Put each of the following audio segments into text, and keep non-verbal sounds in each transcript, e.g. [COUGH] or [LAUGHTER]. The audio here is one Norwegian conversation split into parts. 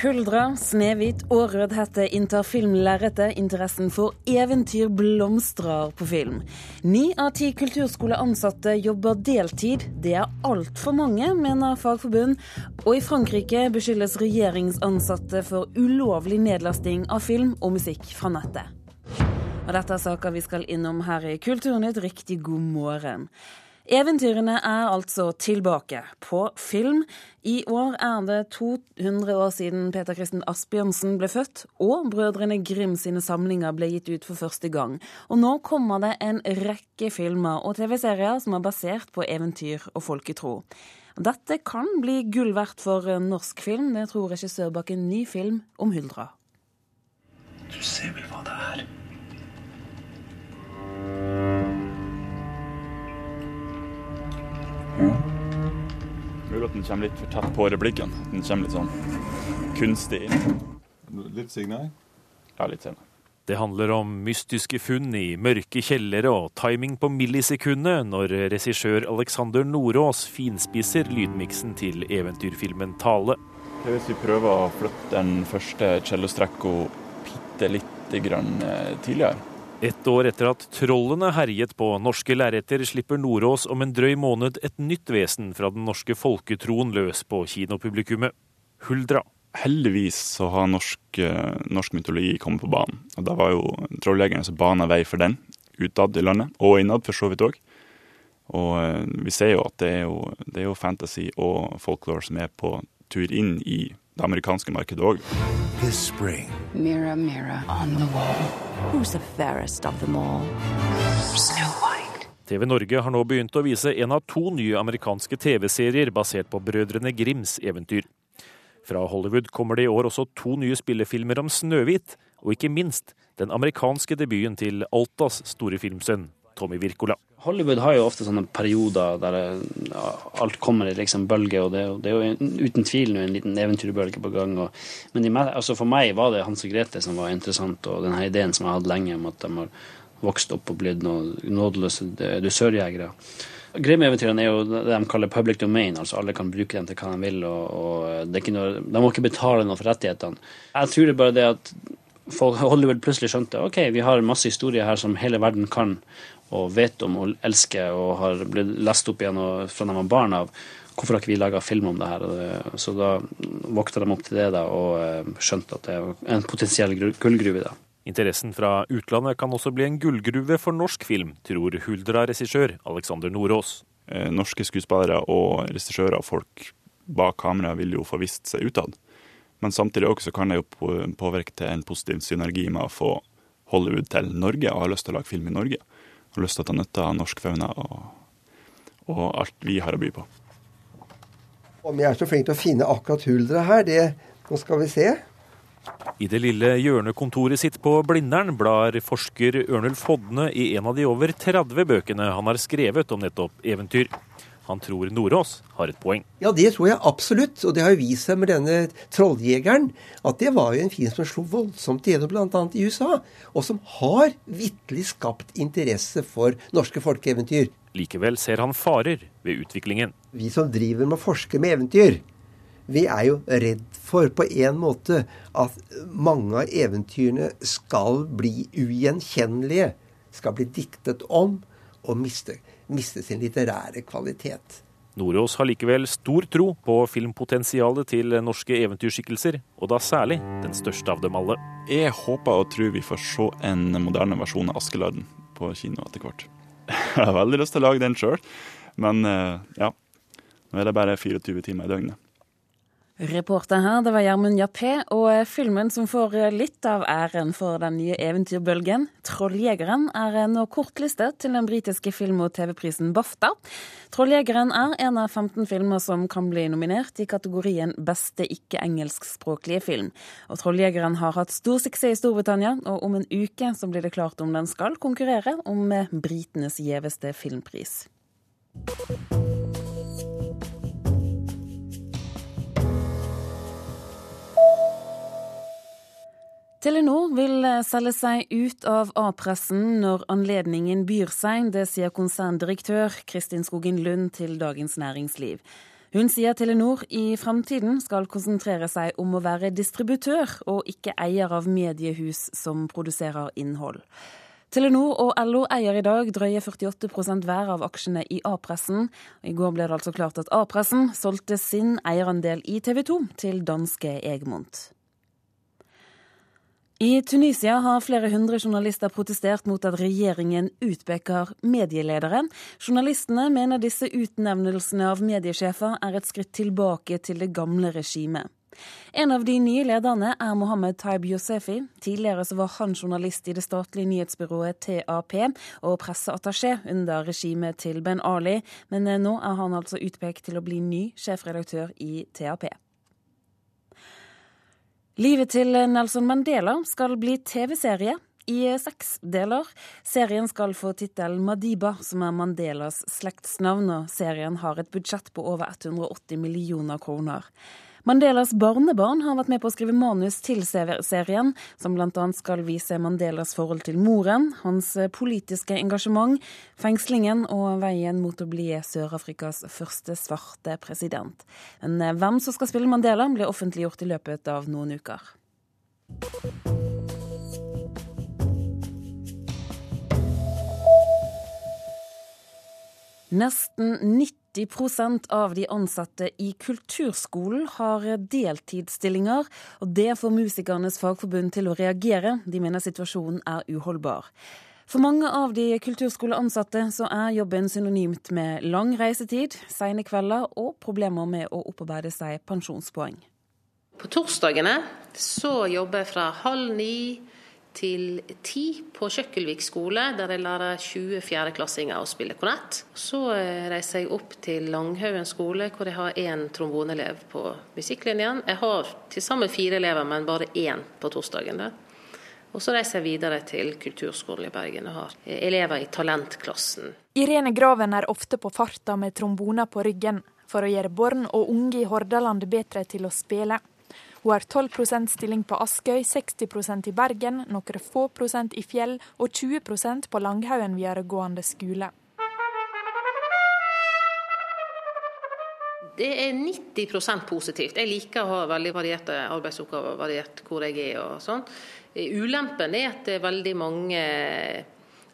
Huldra, Snehvit og Rødhette inntar filmlerretet. Interessen for eventyr blomstrer på film. Ni av ti kulturskoleansatte jobber deltid. Det er altfor mange, mener Fagforbund. Og i Frankrike beskyldes regjeringsansatte for ulovlig nedlasting av film og musikk fra nettet. Og dette er saker vi skal innom her i Kulturnytt. Riktig god morgen. Eventyrene er altså tilbake på film. I år er det 200 år siden Peter Kristen Asbjørnsen ble født, og Brødrene Grim sine samlinger ble gitt ut for første gang. Og nå kommer det en rekke filmer og TV-serier som er basert på eventyr og folketro. Dette kan bli gull verdt for norsk film, det tror regissør bak en ny film om Huldra. Du ser vel hva det er? Mulig at den kommer litt for tett på replikken. Den kommer litt sånn kunstig inn. Litt signal? Ja, litt senere. Det handler om mystiske funn i mørke kjellere og timing på millisekundet når regissør Alexander Nordås finspisser lydmiksen til eventyrfilmen Tale. Hvis vi prøver å flytte den første cellostrekka bitte lite grann eh, tidligere ett år etter at trollene herjet på norske lerreter, slipper Nordås om en drøy måned et nytt vesen fra den norske folketroen løs på kinopublikummet. Huldra. Heldigvis så har norsk, eh, norsk mytologi kommet på banen. Og da var jo trolljegerne som bana vei for den, utad i landet, og innad for så vidt òg. Og eh, vi ser jo at det er jo, det er jo fantasy og folklore som er på tur inn i det amerikanske markedet òg. This spring. Mirror, mirror on the wall. Who's the fairest of them all? Snow White. TV Norge har nå begynt å vise en av to nye amerikanske TV-serier basert på Brødrene Grims eventyr. Fra Hollywood kommer det i år også to nye spillefilmer om Snøhvit, og ikke minst den amerikanske debuten til Altas store filmsønn, Tommy Wirkola. Hollywood har jo ofte sånne perioder der alt kommer i liksom bølger, og det, det, er jo uten tvil en liten eventyrbølge på gang. Og, men de, altså for meg var det Hans og Grete som var interessant, og denne ideen som jeg hadde lenge om at de har vokst opp og blitt noen nådeløse dusørjegere. Grimm-eventyrene er jo det de kaller public domain, altså alle kan bruke dem til hva de vil. og, og noe, De må ikke betale noe for rettighetene. Jeg tror det bare det at Hollywood plutselig skjønte ok, vi har masse historier her som hele verden kan, og vet om og elsker og har blitt lest opp igjen fra de var barn av. Hvorfor har ikke vi laga film om det her? Så da våkna de opp til det da, og eh, skjønte at det er en potensiell gullgruve. da. Interessen fra utlandet kan også bli en gullgruve for norsk film, tror Huldra-regissør Alexander Nordås. Eh, norske skuespillere og regissører og folk bak kamera vil jo få vist seg utad. Men samtidig også kan det jo påvirke til en positiv synergi med å få Hollywood til Norge og ha lyst til å lage film i Norge har lyst til å ta nytte av norsk fauna og, og, alt vi har å by på. Om jeg er så flink til å finne akkurat huldra her, det Nå skal vi se. I det lille hjørnekontoret sitt på Blindern blar forsker Ørnulf Hodne i en av de over 30 bøkene han har skrevet om nettopp eventyr. Han tror Nordås har et poeng. Ja, det tror jeg absolutt. Og det har jo vist seg med denne trolljegeren at det var jo en film som slo voldsomt igjennom bl.a. i USA. Og som har vitterlig skapt interesse for norske folkeeventyr. Likevel ser han farer ved utviklingen. Vi som driver med å forske med eventyr, vi er jo redd for på en måte at mange av eventyrene skal bli ugjenkjennelige. Skal bli diktet om og miste miste sin litterære kvalitet. Nordås har likevel stor tro på filmpotensialet til norske eventyrskikkelser, og da særlig den største av dem alle. Jeg håper og tror vi får se en moderne versjon av Askeladden på kino etter hvert. [LAUGHS] Jeg har veldig lyst til å lage den sjøl, men eh, ja. Nå er det bare 24 timer i døgnet. Reporter her, det var Gjermund Jappé, og eh, filmen som får eh, litt av æren for den nye eventyrbølgen, 'Trolljegeren', er eh, nå kortlistet til den britiske film- og TV-prisen BAFTA. 'Trolljegeren' er en av 15 filmer som kan bli nominert i kategorien beste ikke-engelskspråklige film. Og 'Trolljegeren' har hatt stor suksess i Storbritannia, og om en uke så blir det klart om den skal konkurrere om britenes gjeveste filmpris. Telenor vil eh, selge seg ut av A-pressen når anledningen byr seg. Det sier konserndirektør Kristin Skogen Lund til Dagens Næringsliv. Hun sier Telenor i fremtiden skal konsentrere seg om å være distributør, og ikke eier av mediehus som produserer innhold. Telenor og LO eier i dag drøye 48 hver av aksjene i A-pressen. I går ble det altså klart at A-pressen solgte sin eierandel i TV 2 til danske Egmont. I Tunisia har flere hundre journalister protestert mot at regjeringen utpeker medielederen. Journalistene mener disse utnevnelsene av mediesjefer er et skritt tilbake til det gamle regimet. En av de nye lederne er Mohammed Taib Yosefi. Tidligere var han journalist i det statlige nyhetsbyrået TAP og presseattaché under regimet til Ben Ali, men nå er han altså utpekt til å bli ny sjefredaktør i TAP. Livet til Nelson Mandela skal bli TV-serie i seks deler. Serien skal få tittelen Madiba, som er Mandelas slektsnavn, serien har et budsjett på over 180 millioner kroner. Mandelas barnebarn har vært med på å skrive manus til serien, som bl.a. skal vise Mandelas forhold til moren, hans politiske engasjement, fengslingen og veien mot å bli Sør-Afrikas første svarte president. Men eh, hvem som skal spille Mandela, blir offentliggjort i løpet av noen uker. Nesten 90 av de ansatte i kulturskolen har deltidsstillinger, og det får Musikernes Fagforbund til å reagere. De mener situasjonen er uholdbar. For mange av de kulturskoleansatte så er jobben synonymt med lang reisetid, sene kvelder og problemer med å opparbeide seg pensjonspoeng. På torsdagene så jobber jeg fra halv ni til ti på Kjøkkelvik skole, der jeg lærer 20 fjerdeklassinger å spille kornett. Så eh, reiser jeg opp til Langhaugen skole, hvor jeg har én trombonelev på musikklinjen. Jeg har til sammen fire elever, men bare én på torsdagen. Og så reiser jeg videre til Kulturskolen i Bergen og har elever i talentklassen. Irene Graven er ofte på farta med tromboner på ryggen, for å gjøre barn og unge i Hordaland bedre til å spille. Hun har 12% stilling på Askøy, 60% i Bergen, noen få prosent i Fjell og 20% på Langhaugen videregående skole. Det er 90% positivt. Jeg liker å ha veldig varierte arbeidsoppgaver, variert hvor jeg er og sånn. Ulempen er at det er veldig mange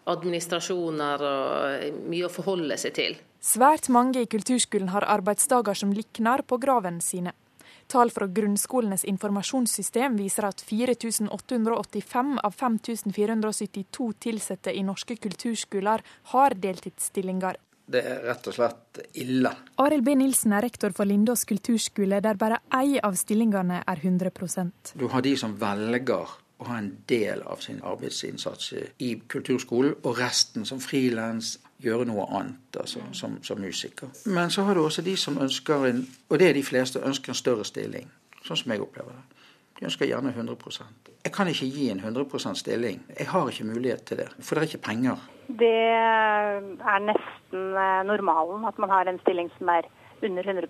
administrasjoner og mye å forholde seg til. Svært mange i kulturskolen har arbeidsdager som likner på graven sine. Tall fra grunnskolenes informasjonssystem viser at 4885 av 5472 ansatte i norske kulturskoler har deltidsstillinger. Det er rett og slett ille. Arild B. Nilsen er rektor for Lindås kulturskole, der bare én av stillingene er 100% Du har de som velger å ha en del av sin arbeidsinnsats i kulturskolen, og resten som frilans, gjøre noe annet altså, som, som, musiker. Men så har du også de som ønsker en, og det er de fleste, ønsker en større stilling. Sånn som jeg opplever det. De ønsker gjerne 100% Jeg kan ikke gi en 100% stilling. Jeg har ikke mulighet til det, for det er ikke penger. Det er nesten eh, normalen at man har en stilling som er under 100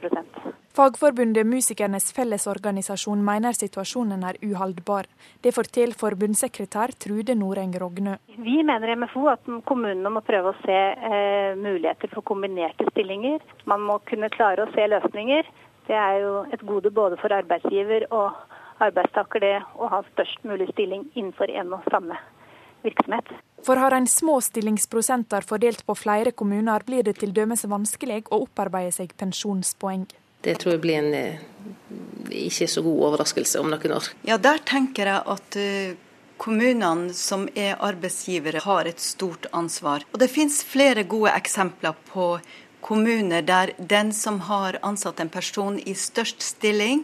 Fagforbundet Musikernes Fellesorganisasjon mener situasjonen er uholdbar. Det forteller forbundssekretær Trude Noreng Rognø. Vi mener i MFO at kommunene må prøve å se eh, muligheter for kombinerte stillinger. Man må kunne klare å se løsninger. Det er jo et gode både for arbeidsgiver og arbeidstaker det å ha størst mulig stilling innenfor en og samme virksomhet. For har en små stillingsprosenter fordelt på flere kommuner, blir det til dømes vanskelig å opparbeide seg pensjonspoeng. Det tror jeg blir en eh, ikke så god overraskelse om noen år. Ja, Der tenker jeg at eh, kommunene som er arbeidsgivere har et stort ansvar. Og det finnes flere gode eksempler på kommuner der den som har ansatt en person i størst stilling,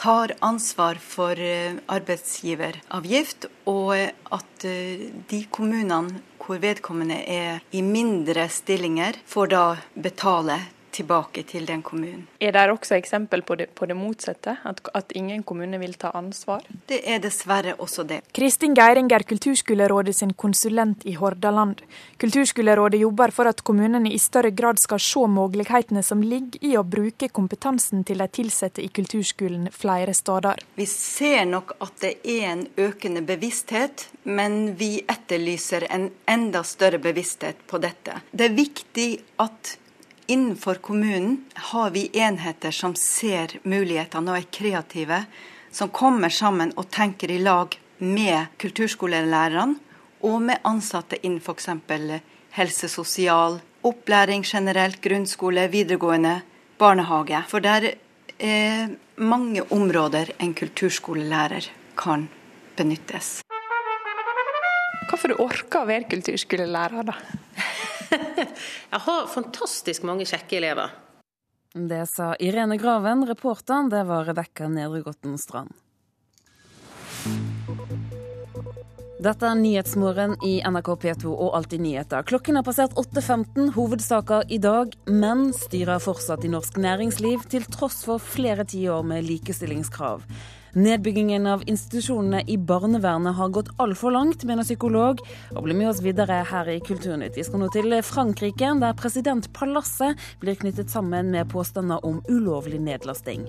tar ansvar for eh, arbeidsgiveravgift, og at eh, de kommunene hvor vedkommende er i mindre stillinger, får da betale tilbake til den kommunen. Er det også eksempel på det, på det motsatte, at, at, ingen kommune vil ta ansvar? Det er dessverre også det. Kristin Geiring er Kulturskolerådet sin konsulent i Hordaland. Kulturskolerådet jobber for at kommunene i større grad skal se mulighetene som ligger i å bruke kompetansen til de ansatte i kulturskolen flere steder. Vi ser nok at det er en økende bevissthet, men vi etterlyser en enda større bevissthet på dette. Det er viktig at innenfor kommunen har vi enheter som ser mulighetene og er kreative, som kommer sammen og tenker i lag med kulturskolelærerne og med ansatte innen f.eks. helse, sosial, opplæring generelt, grunnskole, videregående, barnehage. For det er mange områder en kulturskolelærer kan benyttes. Hvorfor orker å være kulturskolelærer, da? [LAUGHS] Jeg har fantastisk mange kjekke elever. Det sa Irene Graven, Reporteren Det var Rebekka Nedregotten Strand. Dette er Nyhetsmorgen i NRK P2 og Alltid nyheter. Klokken har passert 8.15, hovedsaker i dag. Menn styrer fortsatt i norsk næringsliv, til tross for flere tiår med likestillingskrav. Nedbyggingen av institusjonene i barnevernet har gått altfor langt, mener psykolog. Og blir med oss videre her i Kulturnytt. Vi skal nå til Frankrike, der presidentpalasset blir knyttet sammen med påstander om ulovlig nedlasting.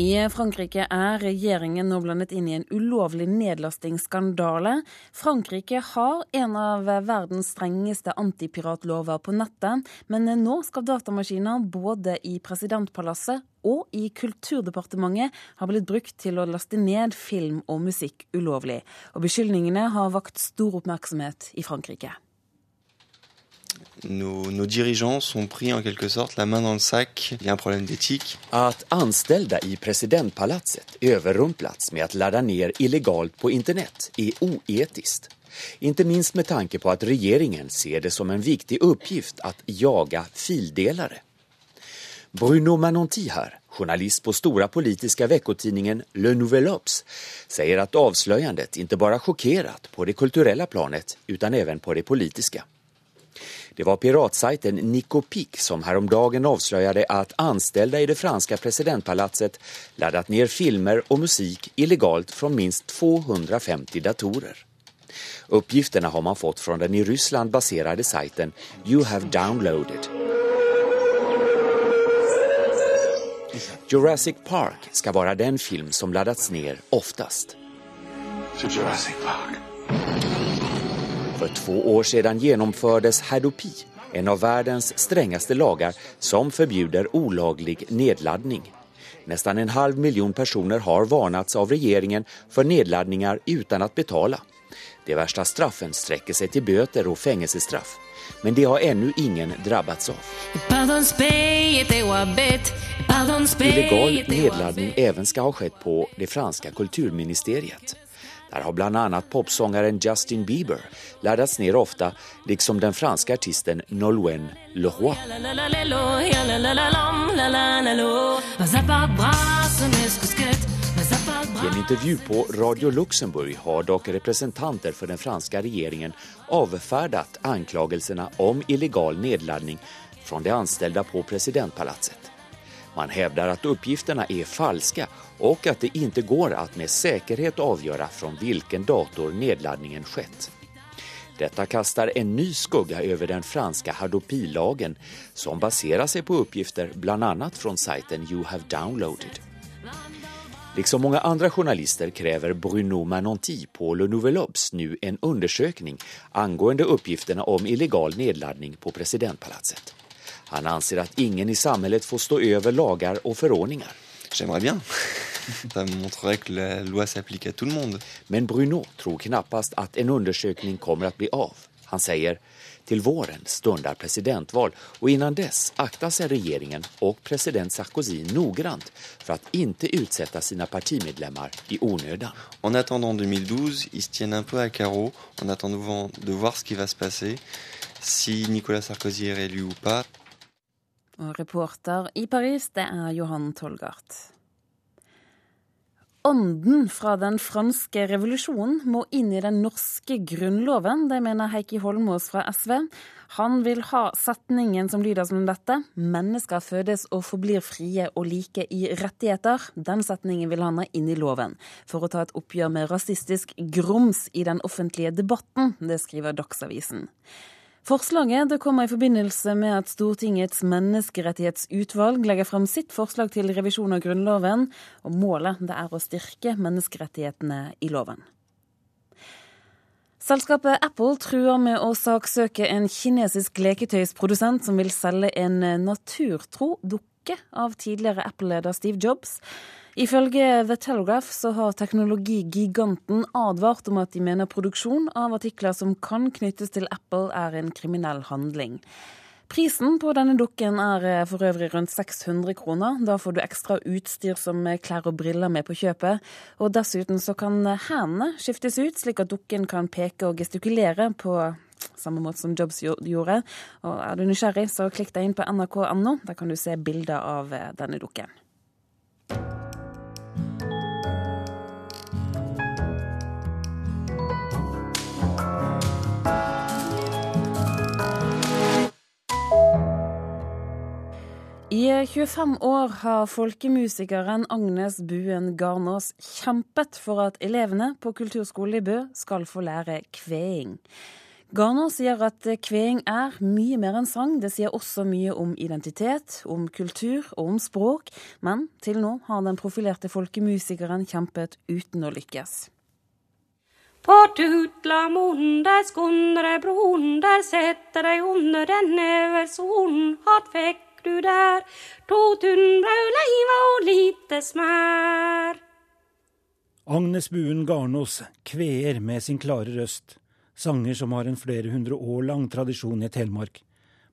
I Frankrike er regjeringen nå blandet inn i en ulovlig nedlastingsskandale. Frankrike har en av verdens strengeste antipiratlover på nettet, men nå skal datamaskiner både i presidentpalasset og i Kulturdepartementet har blitt brukt til å laste ned film og musikk ulovlig. Og beskyldningene har vakt stor oppmerksomhet i Frankrike. nos, nos, dirigeants sont pris en quelque sorte la main dans le sac. Il y a un problème d'éthique. Att anställda i presidentpalatset överrumplats med att ladda ner illegalt på internet är oetiskt. Inte minst med tanke på att regeringen ser det som en viktig uppgift att jaga fildelare. Bruno Manonti her, journalist på stora politiska veckotidningen Le Nouvel Obs, säger att avslöjandet inte bara chockerat på det kulturella planet utan även på det politiska. Det var piratsajten Nicopik som häromdagen avslöjade att anställda i det franska presidentpalatset laddat ner filmer och musik illegalt från minst 250 datorer. Uppgifterna har man fått från den i Ryssland baserade sajten You have downloaded. Jurassic Park ska vara den film som laddats ner oftast. För två år sedan genomfördes Hadopi, en av världens strängaste lagar som förbjuder olaglig nedladdning. Nästan en halv miljon personer har varnats av regeringen för nedladdningar utan att betala. De värsta straffen sträcker sig till böter och fängelsestraff. Men det har ännu ingen drabbats av. Illegal nedladdning även ska ha skett på det franska kulturministeriet. Där har bland annat popsångaren Justin Bieber laddats ner ofta, liksom den franska artisten Nolwenn Leroy. I en intervju på Radio Luxemburg har dock representanter för den franska regeringen avfärdat anklagelserna om illegal nedladdning från de anställda på presidentpalatset. Man hävdar att uppgifterna är falska och att det inte går att med säkerhet avgöra från vilken dator nedladdningen skett. Detta kastar en ny skugga över den franska Hadopi-lagen som baserar sig på uppgifter bland annat från sajten You have downloaded. Liksom många andra journalister kräver Bruno Manonti på Le Nouvel Obs nu en undersökning angående uppgifterna om illegal nedladdning på presidentpalatset. Han anser att ingen i samhället får stå över lagar och förordningar. J'aimerais bien. [LAUGHS] Ça montrerait que la loi s'applique à tout le monde. Men Bruno tror knappast att en undersökning kommer att bli av. Han säger till våren stundar presidentval och innan dess aktar sig regeringen och president Sarkozy noggrant för att inte utsätta sina partimedlemmar i onödan. En attendant 2012, ils se tiennent un peu à carreau en attendant de voir ce qui va se passer, si Nicolas Sarkozy est réélu ou pas. Og reporter i Paris, det er Johan Tolgart. Ånden fra den franske revolusjonen må inn i den norske grunnloven, det mener Heikki Holmås fra SV. Han vil ha setningen som lyder som dette mennesker fødes og forblir frie og like i rettigheter. Den setningen vil han ha inn i loven, for å ta et oppgjør med rasistisk grums i den offentlige debatten. Det skriver Dagsavisen. Forslaget det kommer i forbindelse med at Stortingets menneskerettighetsutvalg legger frem sitt forslag til revisjon av Grunnloven, og målet det er å styrke menneskerettighetene i loven. Selskapet Apple truer med å saksøke en kinesisk leketøysprodusent som vil selge en naturtro dukke av tidligere Apple-leder Steve Jobs. Ifølge The Telegraph så har teknologigiganten advart om at de mener produksjon av artikler som kan knyttes til Apple, er en kriminell handling. Prisen på denne dukken er eh, for øvrig rundt 600 kroner. Da får du ekstra utstyr som eh, klær og briller med på kjøpet. Og dessuten så kan eh, hendene skiftes ut, slik at dukken kan peke og gestikulere på samme måte som Jobs gjorde. Og er du nysgjerrig, så klikk deg inn på nrk.no. Der kan du se bilder av denne dukken. I 25 år har folkemusikeren Agnes Buen Garnås kjempet for at elevene på kulturskolen i Bø skal få lære kveing. Garnås sier at kveing er mye mer enn sang. Det sier også mye om identitet, om kultur og om språk. Men til nå har den profilerte folkemusikeren kjempet uten å lykkes. På tutlamonen, der skundre broen, der setter deg under den over solen, hatt fikk du der, to tunn brauleiva og lite smær. Agnes Buen Garnås kveer med sin klare røst, sanger som har en flere hundre år lang tradisjon i Telemark.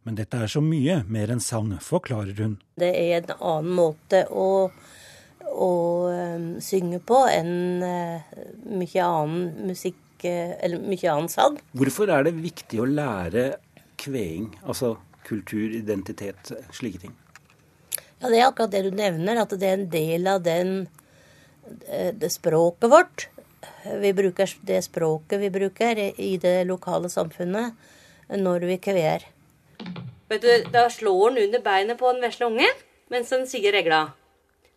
Men dette er så mye mer enn sang, forklarer hun. Det er en annen måte å, å um, synge på enn uh, mye annen musikk, uh, eller mye annen sang. Hvorfor er det viktig å lære kveing, altså kultur, identitet, slike ting? Ja, Det er akkurat det du nevner, at det er en del av den, eh, det språket vårt. Vi bruker det språket vi bruker i det lokale samfunnet når vi kveer. Vet du, Da slår han under beinet på den vesle ungen mens han sier regla.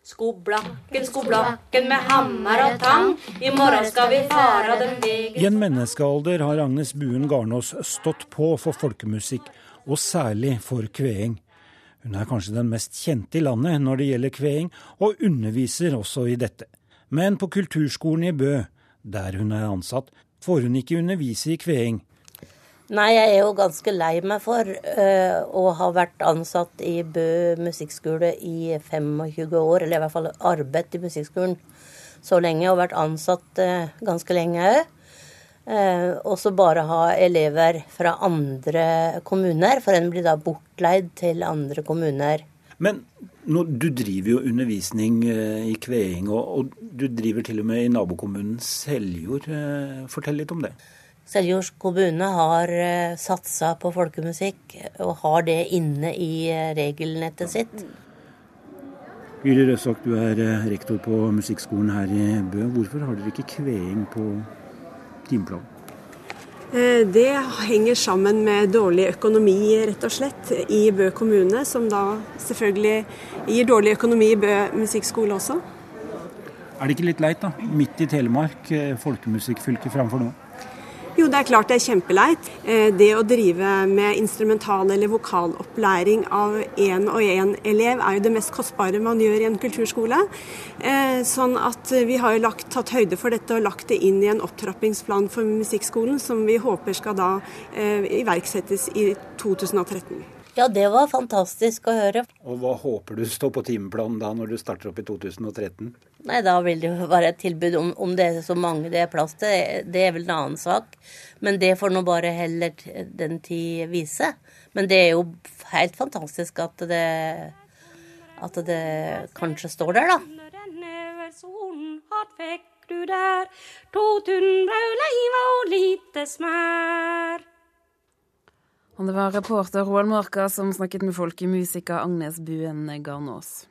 Skoblakken, skoblakken med hammer og tang, i morgen skal vi fara den vegen I en menneskealder har Agnes Buen Garnås stått på for folkemusikk og særlig for kveing. Hun er kanskje den mest kjente i landet når det gjelder kveing, og underviser også i dette. Men på kulturskolen i Bø, der hun er ansatt, får hun ikke undervise i kveing. Nei, jeg er jo ganske lei meg for uh, å ha vært ansatt i Bø musikkskole i 25 år, eller i hvert fall arbeidet i musikkskolen så lenge, og vært ansatt uh, ganske lenge òg. Eh, og så bare ha elever fra andre kommuner, for en blir da bortleid til andre kommuner. Men nå, du driver jo undervisning eh, i kveing, og, og, du driver til og med i nabokommunen Seljord. Eh, fortell litt om det. Seljord kommune har eh, satsa på folkemusikk, og har det inne i eh, regelnettet sitt. Gyri Røsak, du er eh, rektor på musikkskolen her i Bø. Hvorfor har dere ikke kveing på timeplan? Eh, det henger sammen med dårlig økonomi, rett og slett, i Bø kommune. Som da selvfølgelig gir dårlig økonomi i Bø musikkskole også. Er det ikke litt leit, da? Midt i Telemark, eh, folkemusikkfylket framfor nå? Jo, det er klart det er kjempeleit. Eh, det å drive med instrumental- eller vokalopplæring av én og én elev er jo det mest kostbare man gjør i en kulturskole. Eh, sånn at vi har jo lagt, tatt høyde for dette og lagt det inn i en opptrappingsplan for musikkskolen, som vi håper skal da eh, iverksettes i 2013. Ja, det var fantastisk å høre. Og hva håper du står på timeplanen da, når du starter opp i 2013? Nei, da vil det jo være et tilbud. Om, om det er så mange det er plass til, det er vel en annen sak. Men det får nå bare heller den tid vise. Men det er jo helt fantastisk at det, at det kanskje står der, da. Og det var reporter Roald Marka som snakket med folkemusiker Agnes Buen Garnås.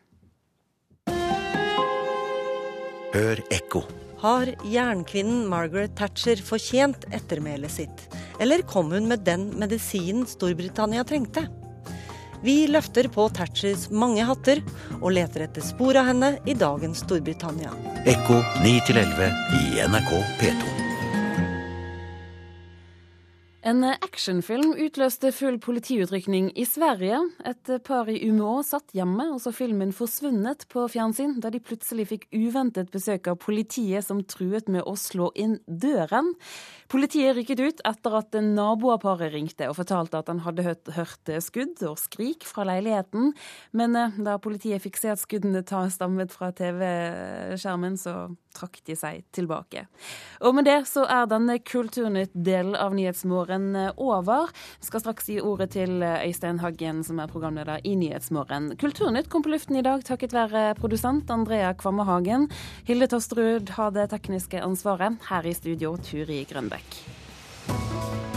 Hør ekko. Har jernkvinnen Margaret Thatcher fortjent ettermælet sitt? Eller kom hun med den medisinen Storbritannia trengte? Vi løfter på Thatchers mange hatter og leter etter spor av henne i dagens Storbritannia. Ekko 9 11 i NRK P2. En actionfilm utløste full politiutrykning i Sverige. Et par i Umeå satt hjemme og så filmen 'Forsvunnet' på fjernsyn, da de plutselig fikk uventet besøk av politiet som truet med å slå inn døren. Politiet rykket ut etter at naboparet ringte og fortalte at han hadde hørt, skudd og skrik fra leiligheten. Men eh, da politiet fikk se at skuddene stammet fra TV-skjermen, så trakk de seg tilbake. Og med det så er denne Kulturnytt-delen av Nyhetsmorgen Nyhetsmorgen eh, over. Vi skal straks gi ordet til eh, Øystein Haggen, som er programleder i Nyhetsmorgen. Kulturnytt kom på luften i dag takket være produsent Andrea Kvamme Hagen. Hilde Tosterud har det tekniske ansvaret. Her i studio, Turi Grønbekk.